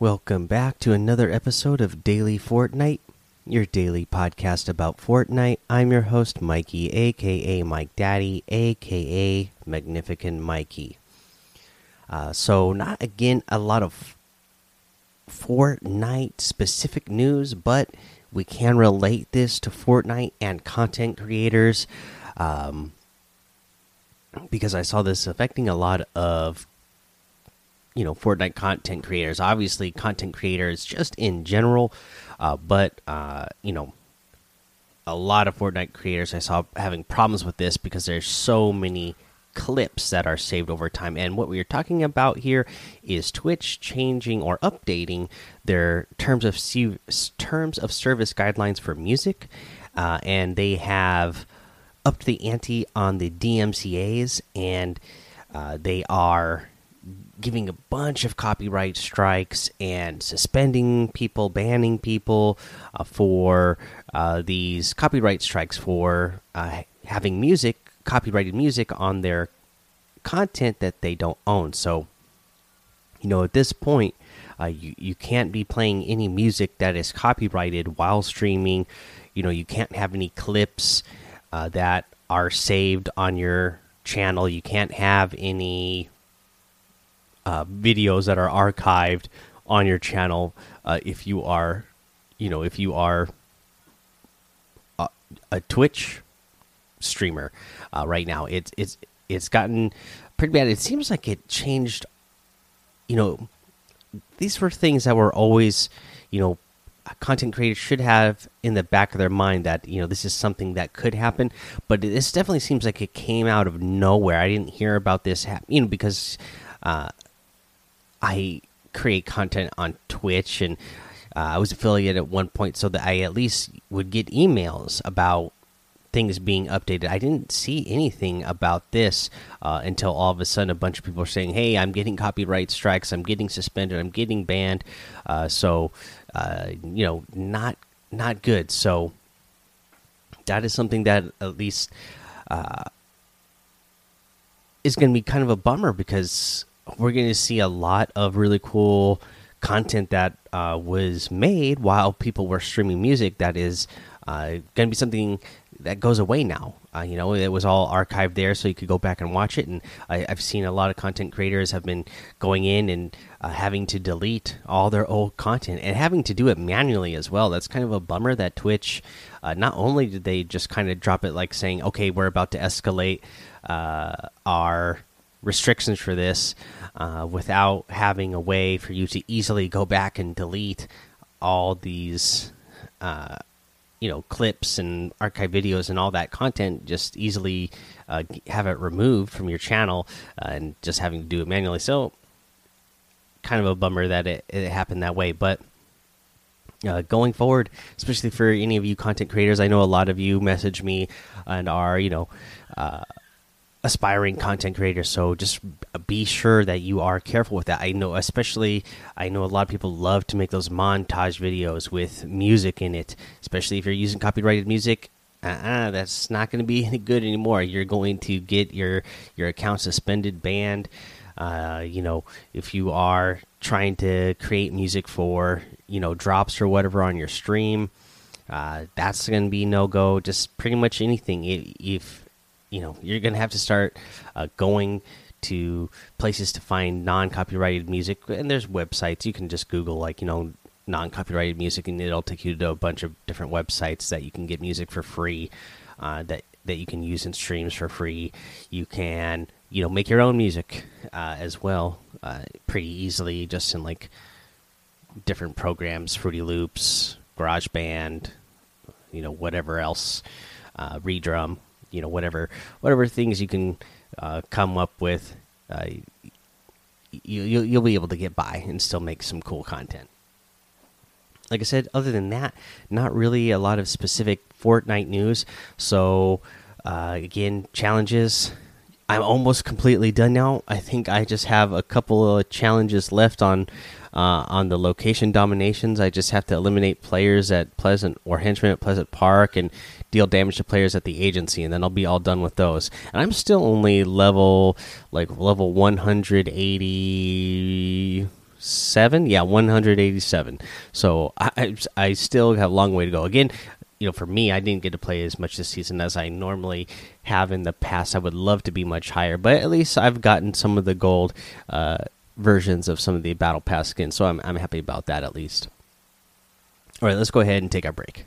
Welcome back to another episode of Daily Fortnite, your daily podcast about Fortnite. I'm your host, Mikey, aka Mike Daddy, aka Magnificent Mikey. Uh, so, not again a lot of Fortnite specific news, but we can relate this to Fortnite and content creators um, because I saw this affecting a lot of you know Fortnite content creators. Obviously, content creators just in general, uh, but uh, you know a lot of Fortnite creators I saw having problems with this because there's so many clips that are saved over time. And what we are talking about here is Twitch changing or updating their terms of terms of service guidelines for music, uh, and they have upped the ante on the DMCA's, and uh, they are giving a bunch of copyright strikes and suspending people, banning people uh, for uh, these copyright strikes for uh, having music, copyrighted music on their content that they don't own. So, you know, at this point, uh, you, you can't be playing any music that is copyrighted while streaming. You know, you can't have any clips uh, that are saved on your channel. You can't have any uh, videos that are archived on your channel uh, if you are, you know, if you are a, a Twitch streamer uh, right now. It's it's it's gotten pretty bad. It seems like it changed. You know, these were things that were always, you know, content creators should have in the back of their mind that you know this is something that could happen but this definitely seems like it came out of nowhere i didn't hear about this happen you know because uh, I create content on Twitch and uh, I was affiliated at one point so that I at least would get emails about things being updated. I didn't see anything about this uh, until all of a sudden a bunch of people are saying, "Hey, I'm getting copyright strikes. I'm getting suspended. I'm getting banned." Uh, so, uh, you know, not not good. So that is something that at least uh, is going to be kind of a bummer because we're going to see a lot of really cool content that uh, was made while people were streaming music that is uh, going to be something that goes away now. Uh, you know, it was all archived there, so you could go back and watch it. And I, have seen a lot of content creators have been going in and uh, having to delete all their old content and having to do it manually as well. That's kind of a bummer that Twitch. Uh, not only did they just kind of drop it like saying, "Okay, we're about to escalate uh, our restrictions for this," uh, without having a way for you to easily go back and delete all these uh, you know clips and archive videos and all that content just easily uh, have it removed from your channel uh, and just having to do it manually. So kind of a bummer that it, it happened that way but uh, going forward, especially for any of you content creators, I know a lot of you message me and are, you know, uh, aspiring content creators. So just be sure that you are careful with that. I know especially i know a lot of people love to make those montage videos with music in it especially if you're using copyrighted music. Uh -uh, that's not going to be any good anymore. You're going to get your your account suspended banned. Uh, you know if you are trying to create music for you know drops or whatever on your stream uh, that's going to be no go. Just pretty much anything. If you know you're gonna have to start uh, going to places to find non-copyrighted music. And there's websites. You can just google like you know non-copyrighted music and it'll take you to a bunch of different websites that you can get music for free uh, that that you can use in streams for free. You can you know make your own music uh, as well uh, pretty easily just in like different programs fruity loops GarageBand you know whatever else uh, redrum you know whatever whatever things you can uh, come up with, uh, you you'll, you'll be able to get by and still make some cool content. Like I said, other than that, not really a lot of specific Fortnite news. So uh, again, challenges. I'm almost completely done now. I think I just have a couple of challenges left on uh, on the location dominations. I just have to eliminate players at Pleasant or henchmen at Pleasant Park and deal damage to players at the agency, and then I'll be all done with those. And I'm still only level like level 187. yeah 187 so I, I still have a long way to go again you know for me i didn't get to play as much this season as i normally have in the past i would love to be much higher but at least i've gotten some of the gold uh, versions of some of the battle pass skins so I'm, I'm happy about that at least. All right let's go ahead and take our break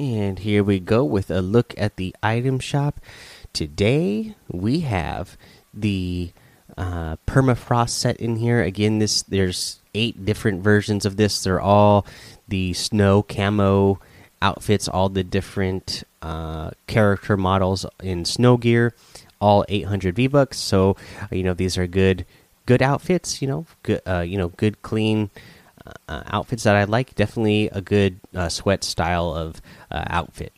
And here we go with a look at the item shop. Today we have the uh, permafrost set in here. Again, this there's eight different versions of this. They're all the snow camo outfits, all the different uh, character models in snow gear, all 800 V bucks. So you know these are good good outfits. You know, good uh, you know good clean uh, outfits that I like. Definitely a good uh, sweat style of uh, outfit.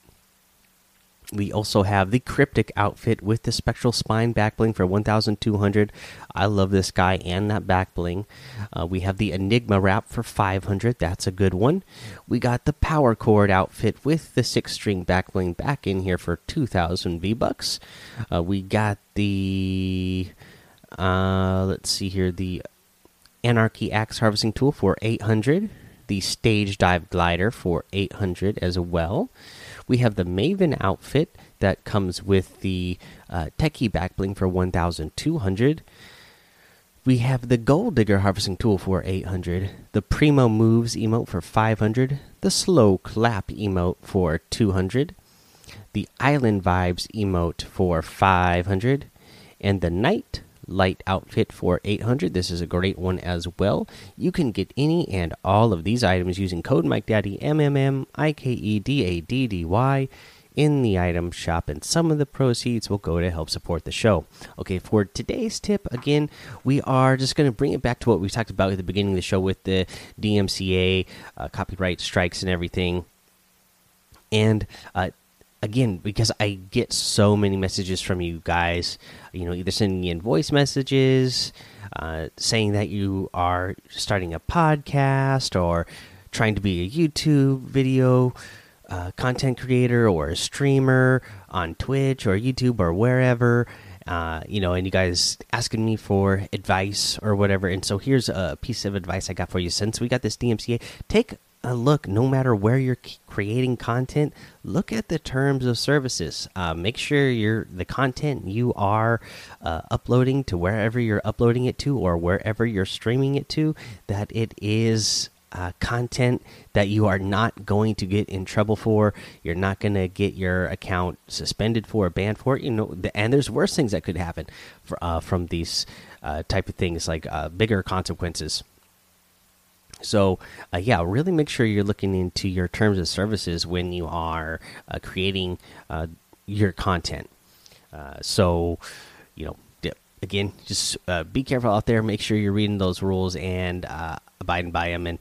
We also have the cryptic outfit with the spectral spine back bling for 1,200. I love this guy and that back bling. Uh, we have the Enigma wrap for 500. That's a good one. We got the power chord outfit with the six string back bling back in here for 2,000 V bucks. Uh, we got the uh, let's see here the Anarchy Axe Harvesting Tool for 800. The Stage Dive Glider for 800 as well. We have the Maven outfit that comes with the uh, Techie Backbling for 1,200. We have the Gold Digger Harvesting Tool for 800. The Primo Moves emote for 500. The Slow Clap emote for 200. The Island Vibes emote for 500. And the Night light outfit for 800 this is a great one as well. You can get any and all of these items using code mike daddy m m m i k e d a d d y in the item shop. And some of the proceeds will go to help support the show. Okay for today's tip again we are just going to bring it back to what we talked about at the beginning of the show with the dmca uh, copyright strikes and everything. And uh, again because I get so many messages from you guys, you know, either sending in voice messages, uh, saying that you are starting a podcast or trying to be a YouTube video uh, content creator or a streamer on Twitch or YouTube or wherever. Uh, you know, and you guys asking me for advice or whatever. And so here's a piece of advice I got for you. Since we got this DMCA, take look, no matter where you're creating content, look at the terms of services. Uh, make sure you're the content you are uh, uploading to wherever you're uploading it to or wherever you're streaming it to, that it is uh, content that you are not going to get in trouble for. You're not going to get your account suspended for, banned for. You know, and there's worse things that could happen for, uh, from these uh, type of things, like bigger consequences. So, uh, yeah, really make sure you're looking into your terms of services when you are uh, creating uh, your content. Uh, so, you know, again, just uh, be careful out there. Make sure you're reading those rules and uh, abiding by them. And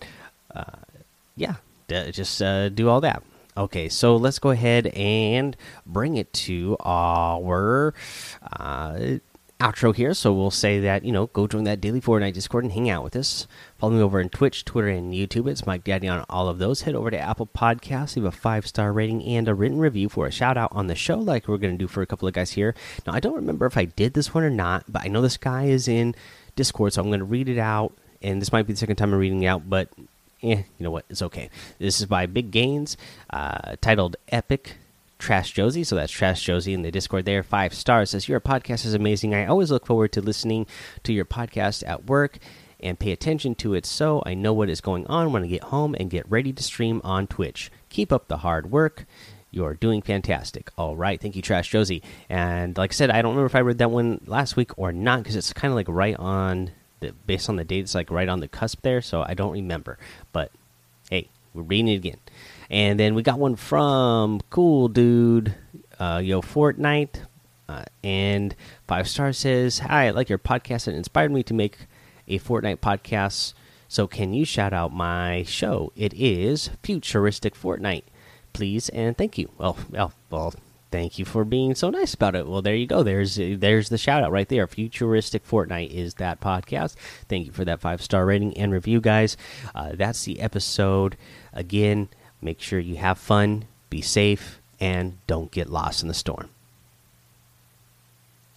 yeah, just do all that. Okay, so let's go ahead and bring it to our outro here. So we'll say that, you know, go join that daily Fortnite Discord and hang out with us. Follow me over on Twitch, Twitter, and YouTube. It's Mike Daddy on all of those. Head over to Apple Podcasts, leave a five star rating and a written review for a shout out on the show, like we're going to do for a couple of guys here. Now, I don't remember if I did this one or not, but I know this guy is in Discord, so I'm going to read it out. And this might be the second time I'm reading it out, but eh, you know what? It's okay. This is by Big Gains, uh, titled Epic Trash Josie. So that's Trash Josie in the Discord there. Five stars says, Your podcast is amazing. I always look forward to listening to your podcast at work and pay attention to it so I know what is going on when I get home and get ready to stream on Twitch. Keep up the hard work. You're doing fantastic. All right. Thank you, Trash Josie. And like I said, I don't remember if I read that one last week or not because it's kind of like right on the, based on the date, it's like right on the cusp there. So I don't remember. But hey, we're reading it again. And then we got one from Cool Dude, uh, Yo Fortnite. Uh, and five star says, "Hi, I like your podcast and inspired me to make a Fortnite podcast. So can you shout out my show? It is Futuristic Fortnite, please and thank you. Well, well, well." Thank you for being so nice about it. Well, there you go. There's there's the shout out right there. Futuristic Fortnite is that podcast. Thank you for that five star rating and review, guys. Uh, that's the episode. Again, make sure you have fun, be safe, and don't get lost in the storm.